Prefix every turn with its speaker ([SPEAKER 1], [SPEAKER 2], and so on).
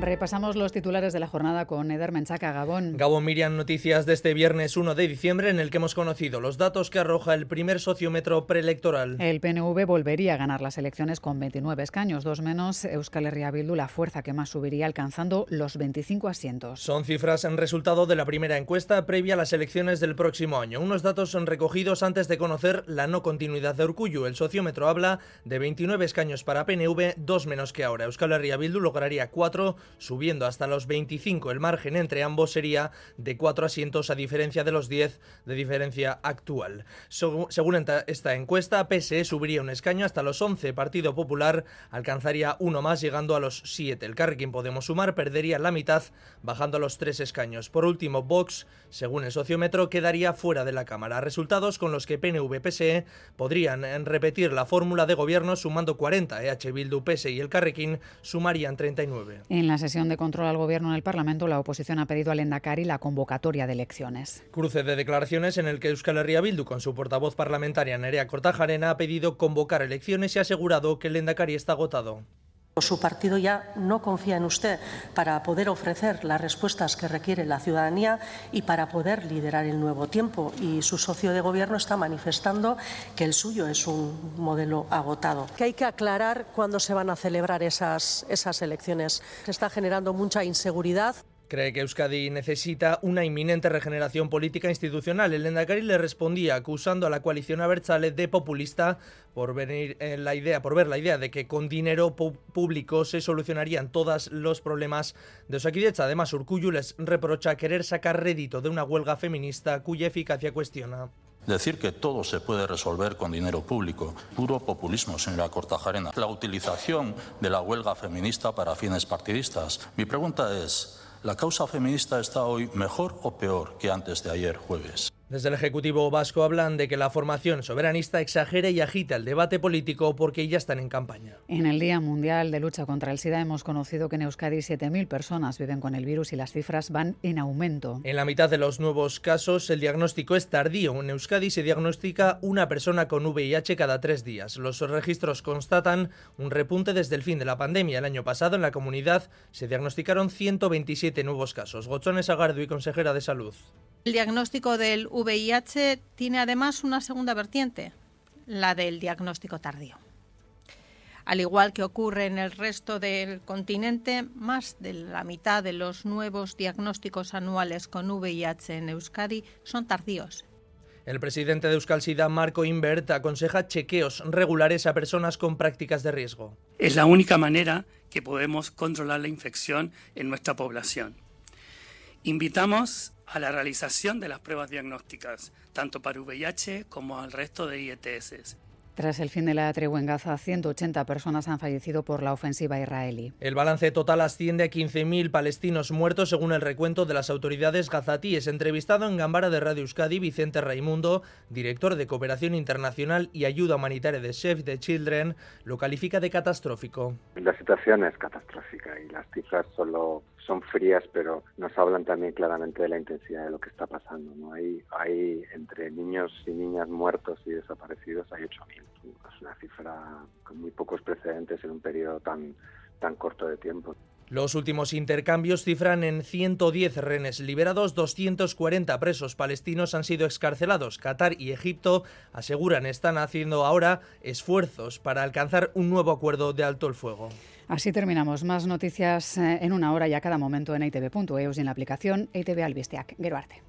[SPEAKER 1] Repasamos los titulares de la jornada con Eder Menchaca, Gabón.
[SPEAKER 2] Gabón Miriam, noticias de este viernes 1 de diciembre en el que hemos conocido los datos que arroja el primer sociómetro preelectoral.
[SPEAKER 1] El PNV volvería a ganar las elecciones con 29 escaños, dos menos Euskal Herria Bildu, la fuerza que más subiría alcanzando los 25 asientos.
[SPEAKER 2] Son cifras en resultado de la primera encuesta previa a las elecciones del próximo año. Unos datos son recogidos antes de conocer la no continuidad de Urcuyu. El sociómetro habla de 29 escaños para PNV, dos menos que ahora. Euskal Herria Bildu lograría cuatro subiendo hasta los 25. El margen entre ambos sería de 4 asientos a diferencia de los 10 de diferencia actual. Según esta encuesta, PSE subiría un escaño hasta los 11. Partido Popular alcanzaría uno más llegando a los 7. El Carrequín Podemos Sumar perdería la mitad bajando a los 3 escaños. Por último, Vox, según el sociómetro, quedaría fuera de la Cámara. Resultados con los que PNV-PSE podrían repetir la fórmula de gobierno sumando 40. EH Bildu, PSE y el Carrequín sumarían 39.
[SPEAKER 1] En la sesión de control al Gobierno en el Parlamento, la oposición ha pedido al Endacari la convocatoria de elecciones.
[SPEAKER 2] Cruce de declaraciones en el que Euskal Herria Bildu, con su portavoz parlamentaria Nerea Cortajarena, ha pedido convocar elecciones y ha asegurado que el Endacari está agotado.
[SPEAKER 3] Su partido ya no confía en usted para poder ofrecer las respuestas que requiere la ciudadanía y para poder liderar el nuevo tiempo. Y su socio de gobierno está manifestando que el suyo es un modelo agotado. Que hay que aclarar cuándo se van a celebrar esas, esas elecciones. Se está generando mucha inseguridad.
[SPEAKER 2] Cree que Euskadi necesita una inminente regeneración política institucional. El Endacari le respondía acusando a la coalición Abertzale de populista por venir en la idea, por ver la idea de que con dinero público se solucionarían todos los problemas de Osakidecha. Además, Urcuyu les reprocha querer sacar rédito de una huelga feminista cuya eficacia cuestiona.
[SPEAKER 4] Decir que todo se puede resolver con dinero público, puro populismo, señora Cortajarena. La utilización de la huelga feminista para fines partidistas. Mi pregunta es, ¿La causa feminista está hoy mejor o peor que antes de ayer jueves?
[SPEAKER 2] Desde el Ejecutivo Vasco hablan de que la formación soberanista exagera y agita el debate político porque ya están en campaña.
[SPEAKER 1] En el Día Mundial de Lucha contra el SIDA hemos conocido que en Euskadi 7.000 personas viven con el virus y las cifras van en aumento.
[SPEAKER 2] En la mitad de los nuevos casos el diagnóstico es tardío. En Euskadi se diagnostica una persona con VIH cada tres días. Los registros constatan un repunte desde el fin de la pandemia. El año pasado en la comunidad se diagnosticaron 127 nuevos casos. Gochones Agardo y consejera de Salud.
[SPEAKER 5] El diagnóstico del VIH tiene además una segunda vertiente, la del diagnóstico tardío. Al igual que ocurre en el resto del continente, más de la mitad de los nuevos diagnósticos anuales con VIH en Euskadi son tardíos.
[SPEAKER 2] El presidente de Euskal Sida, Marco Invert, aconseja chequeos regulares a personas con prácticas de riesgo.
[SPEAKER 6] Es la única manera que podemos controlar la infección en nuestra población. Invitamos a la realización de las pruebas diagnósticas, tanto para VIH como al resto de IETS.
[SPEAKER 1] Tras el fin de la tregua en Gaza, 180 personas han fallecido por la ofensiva israelí.
[SPEAKER 2] El balance total asciende a 15.000 palestinos muertos, según el recuento de las autoridades gazatíes. Entrevistado en Gambara de Radio Euskadi, Vicente Raimundo, director de Cooperación Internacional y Ayuda Humanitaria de Save the Children, lo califica de catastrófico.
[SPEAKER 7] La situación es catastrófica y las cifras solo son frías, pero nos hablan también claramente de la intensidad de lo que está pasando. ¿no? Hay, hay entre niños y niñas muertos y desaparecidos, hay 8.000. Es una cifra con muy pocos precedentes en un periodo tan, tan corto de tiempo.
[SPEAKER 2] Los últimos intercambios cifran en 110 rehenes liberados, 240 presos palestinos han sido excarcelados. Qatar y Egipto aseguran están haciendo ahora esfuerzos para alcanzar un nuevo acuerdo de alto el fuego.
[SPEAKER 1] Así terminamos. Más noticias eh, en una hora y a cada momento en itv.eus y en la aplicación ITV Albisteac. Gero arte.